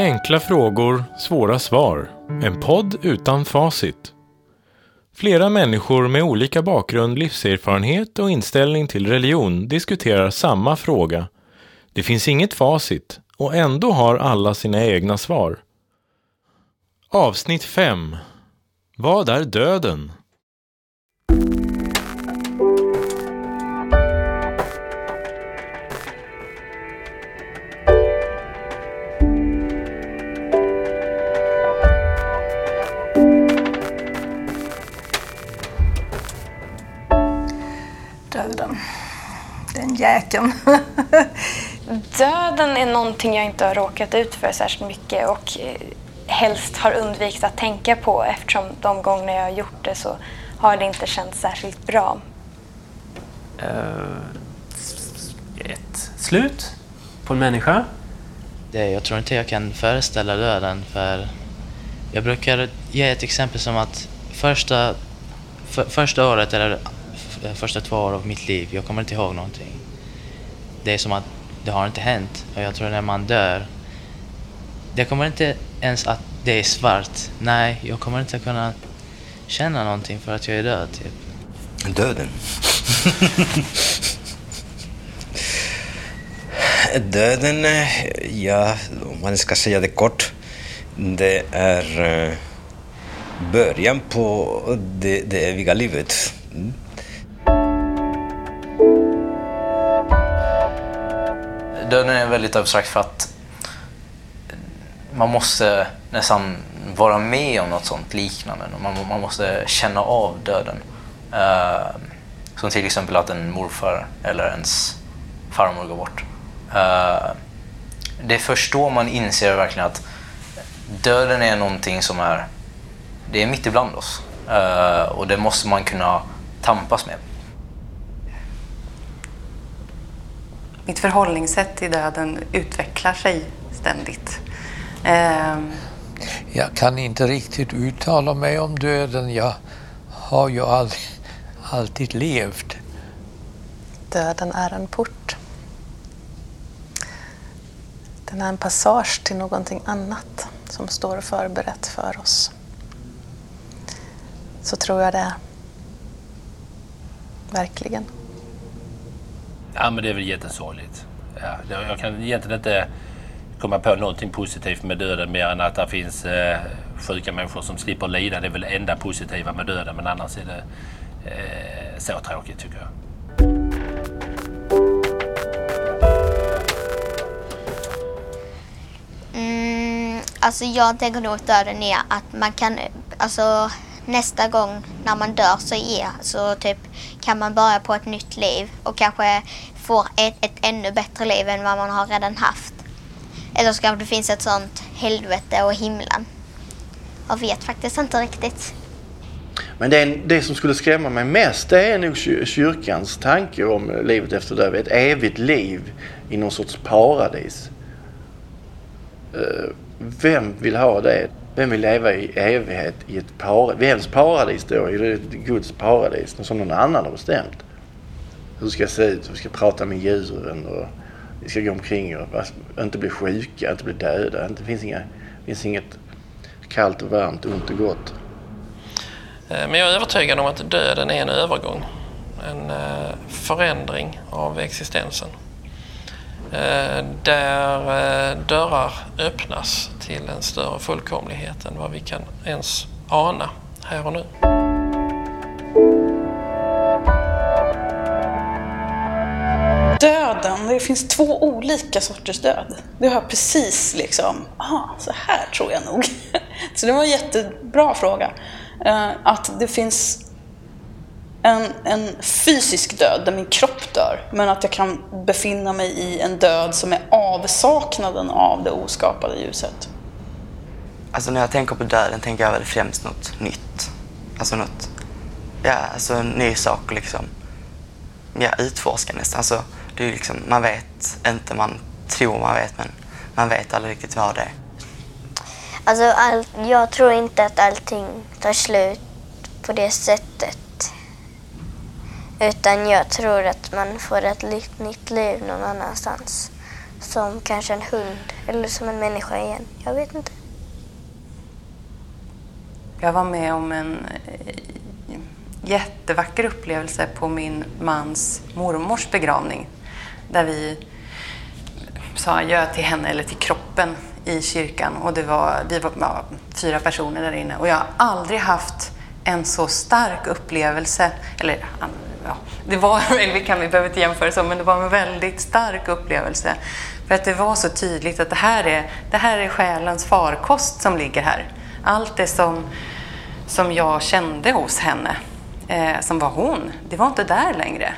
Enkla frågor, svåra svar. En podd utan facit. Flera människor med olika bakgrund, livserfarenhet och inställning till religion diskuterar samma fråga. Det finns inget facit och ändå har alla sina egna svar. Avsnitt 5 Vad är döden? Jäkeln. Döden är någonting jag inte har råkat ut för särskilt mycket och eh, helst har undvikit att tänka på eftersom de gånger jag har gjort det så har det inte känts särskilt bra. Eh, ett slut på en människa. Det, jag tror inte jag kan föreställa döden för jag brukar ge ett exempel som att första, för, första året eller första två år av mitt liv, jag kommer inte ihåg någonting. Det är som att det har inte hänt och jag tror när man dör, det kommer inte ens att det är svart. Nej, jag kommer inte kunna känna någonting för att jag är död typ. Döden. Döden, ja, om man ska säga det kort, det är eh, början på det, det eviga livet. Mm. Döden är väldigt abstrakt för att man måste nästan vara med om något sånt liknande. Man, man måste känna av döden. Uh, som till exempel att en morfar eller ens farmor går bort. Uh, det är först då man inser verkligen att döden är någonting som är, det är mitt ibland oss. Uh, och det måste man kunna tampas med. Mitt förhållningssätt till döden utvecklar sig ständigt. Ehm, Jag kan inte riktigt uttala mig om döden. Jag har ju all, alltid levt. Döden är en port. Den är en passage till någonting annat som står förberett för oss. Så tror jag det är. Verkligen. Ja, men det är väl jättesorgligt. Ja, jag kan egentligen inte komma på någonting positivt med döden mer än att det finns eh, sjuka människor som slipper lida. Det är väl det enda positiva med döden, men annars är det eh, så tråkigt tycker jag. Mm, alltså jag tänker nog att döden är att man kan, alltså nästa gång när man dör så är, så typ kan man börja på ett nytt liv och kanske får ett, ett ännu bättre liv än vad man har redan haft. Eller så kanske det finns ett sånt helvete och himlen. Jag vet faktiskt inte riktigt. Men det, det som skulle skrämma mig mest det är nog kyrkans tanke om livet efter döden. Ett evigt liv i någon sorts paradis. Eh, vem vill ha det? Vem vill leva i evighet i ett paradis? Vems paradis då? Är det Guds paradis? Något som någon annan har bestämt? Hur ska jag se ut? Vi ska prata med djuren och vi ska gå omkring och inte bli sjuka, inte bli döda. Det finns, inga, finns inget kallt och varmt, ont och gott. Eh, men jag är övertygad om att döden är en övergång. En eh, förändring av existensen. Eh, där eh, dörrar öppnas till en större fullkomlighet än vad vi kan ens ana här och nu. Döden, det finns två olika sorters död. Det har jag precis liksom, aha, så här tror jag nog. Så det var en jättebra fråga. Eh, att det finns en, en fysisk död där min kropp dör, men att jag kan befinna mig i en död som är avsaknaden av det oskapade ljuset. Alltså när jag tänker på döden tänker jag väl främst något nytt. Alltså något, ja, alltså en ny sak liksom. Ja, utforska nästan. Alltså, det är liksom, man vet inte, man tror man vet men man vet aldrig riktigt vad det är. Alltså, all, jag tror inte att allting tar slut på det sättet. Utan jag tror att man får ett nytt liv någon annanstans. som kanske en hund eller som en människa igen. Jag vet inte. Jag var med om en eh, jättevacker upplevelse på min mans mormors begravning. Där vi sa adjö till henne, eller till kroppen, i kyrkan. Och det var, vi var ja, fyra personer där inne. Och jag har aldrig haft en så stark upplevelse. Eller ja, det var, vi, kan, vi behöver inte jämföra så, men det var en väldigt stark upplevelse. För att det var så tydligt att det här är, det här är själens farkost som ligger här. Allt det som, som jag kände hos henne, eh, som var hon, det var inte där längre.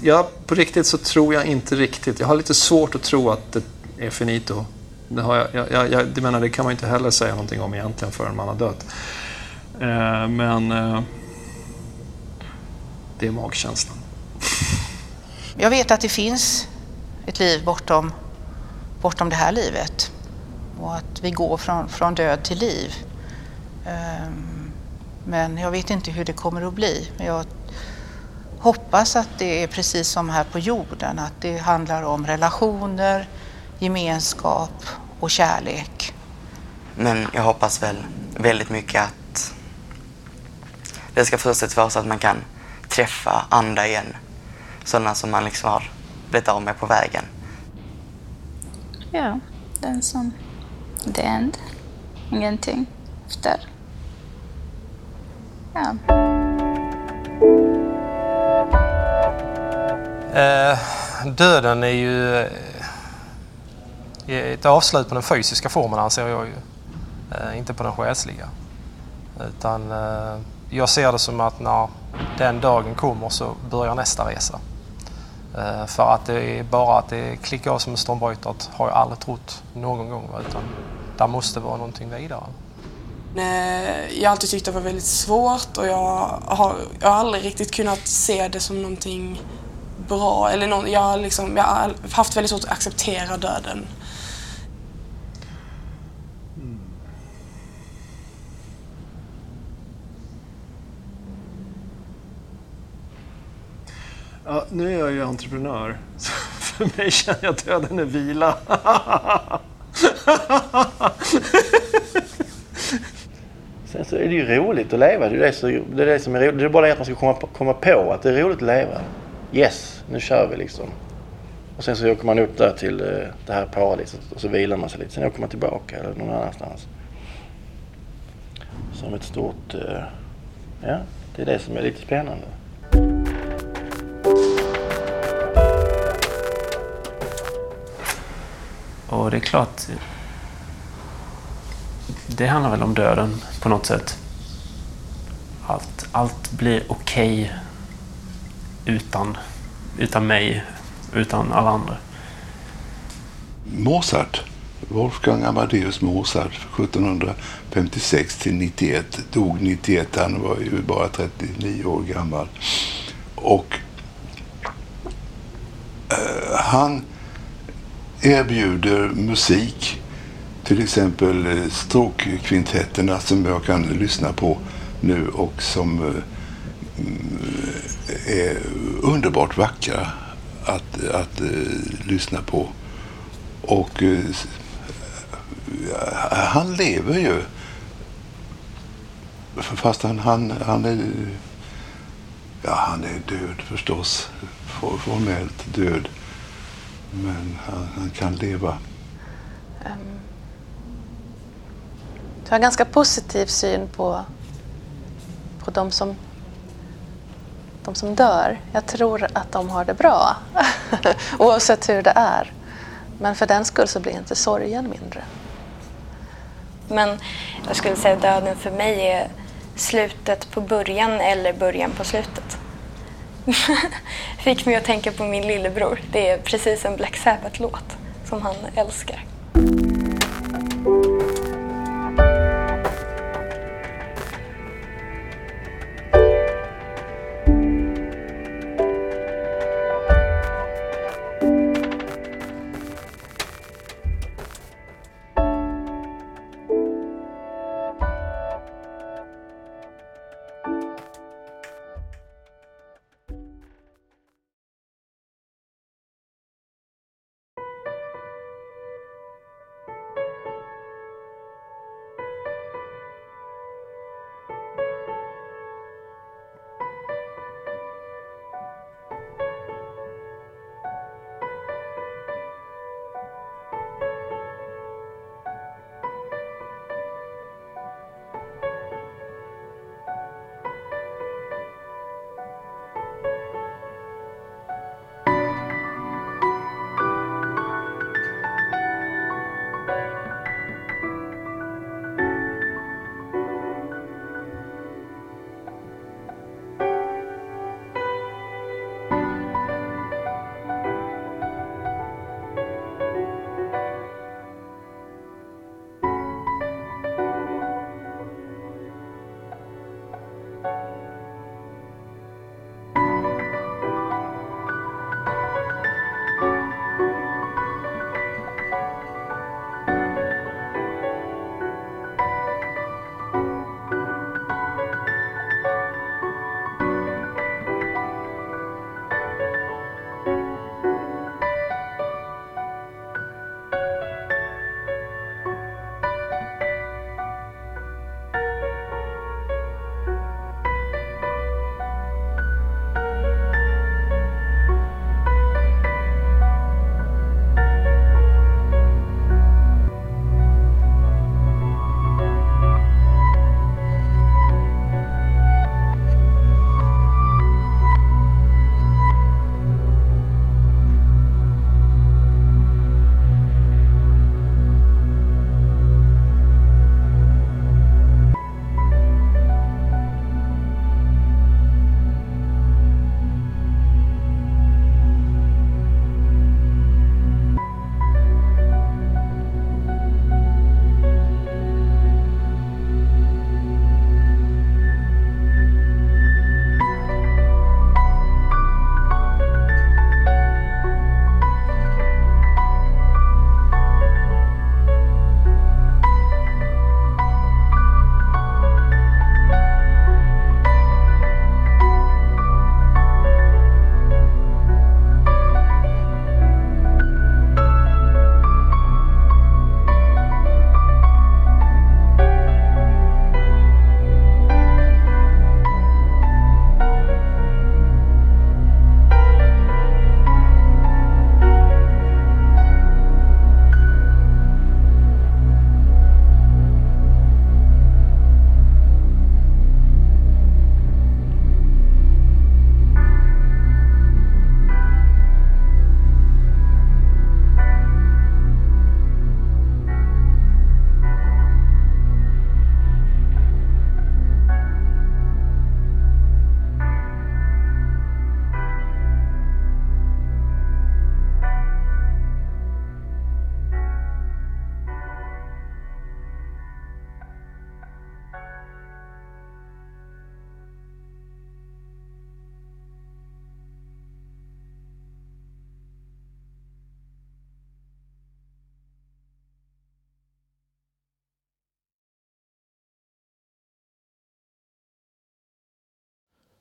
Ja, på riktigt så tror jag inte riktigt. Jag har lite svårt att tro att det är finito. Det, har jag, jag, jag, det, menar, det kan man inte heller säga någonting om egentligen förrän man har dött. Eh, men eh, det är magkänslan. Jag vet att det finns ett liv bortom, bortom det här livet och att vi går från, från död till liv. Eh, men jag vet inte hur det kommer att bli. Men Jag hoppas att det är precis som här på jorden, att det handlar om relationer, gemenskap och kärlek. Men jag hoppas väl väldigt mycket att det ska fortsätta vara så att man kan träffa andra igen. Sådana som man liksom har blivit av med på vägen. Ja, den som the end. Ingenting efter. Ja. Eh, döden är ju ett avslut på den fysiska formen anser jag ju. Eh, inte på den själsliga. Utan eh, jag ser det som att när den dagen kommer så börjar nästa resa. Eh, för att det är bara att det klickar av som en stormbrytare har jag aldrig trott någon gång. Utan där måste vara någonting vidare. Jag har alltid tyckt det var väldigt svårt och jag har, jag har aldrig riktigt kunnat se det som någonting bra. Eller någon, jag, liksom, jag har haft väldigt svårt att acceptera döden. Ja, nu är jag ju entreprenör. Så för mig känner jag att döden är vila. Sen så är det ju roligt att leva. Det är det, så, det, är det som är roligt. Det är bara det att man ska komma, komma på att det är roligt att leva. Yes, nu kör vi liksom. Och sen så åker man upp där till eh, det här paradiset och så vilar man sig lite. Sen åker man tillbaka eller någon annanstans. Som ett stort... Eh, ja, det är det som är lite spännande. Och det är klart, det handlar väl om döden på något sätt. Allt, allt blir okej okay utan, utan mig, utan alla andra. Mozart, Wolfgang Amadeus Mozart, 1756 till 91, dog 91, han var ju bara 39 år gammal. Och eh, han erbjuder musik, till exempel eh, stråkkvintetterna som jag kan lyssna på nu och som eh, mm, är underbart vackra att, att eh, lyssna på. Och han lever ju. Fast han, han, han är ja, han är död förstås. Formellt död. Men han, han kan leva. Um, du har en ganska positiv syn på, på de som de som dör. Jag tror att de har det bra, oavsett hur det är. Men för den skull så blir inte sorgen mindre. Men jag skulle säga att döden för mig är slutet på början eller början på slutet. Fick mig att tänka på min lillebror. Det är precis en Black Sabbath-låt som han älskar.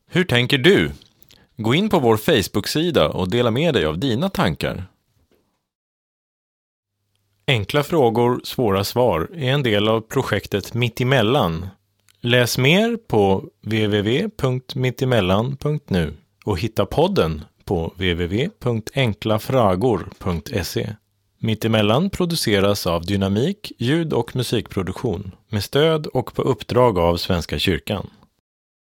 Hur tänker du? Gå in på vår Facebook-sida och dela med dig av dina tankar. Enkla frågor, svåra svar är en del av projektet Mittemellan. Läs mer på www.mittemellan.nu och hitta podden på www.enklafragor.se. Mittemellan produceras av Dynamik ljud och musikproduktion med stöd och på uppdrag av Svenska kyrkan.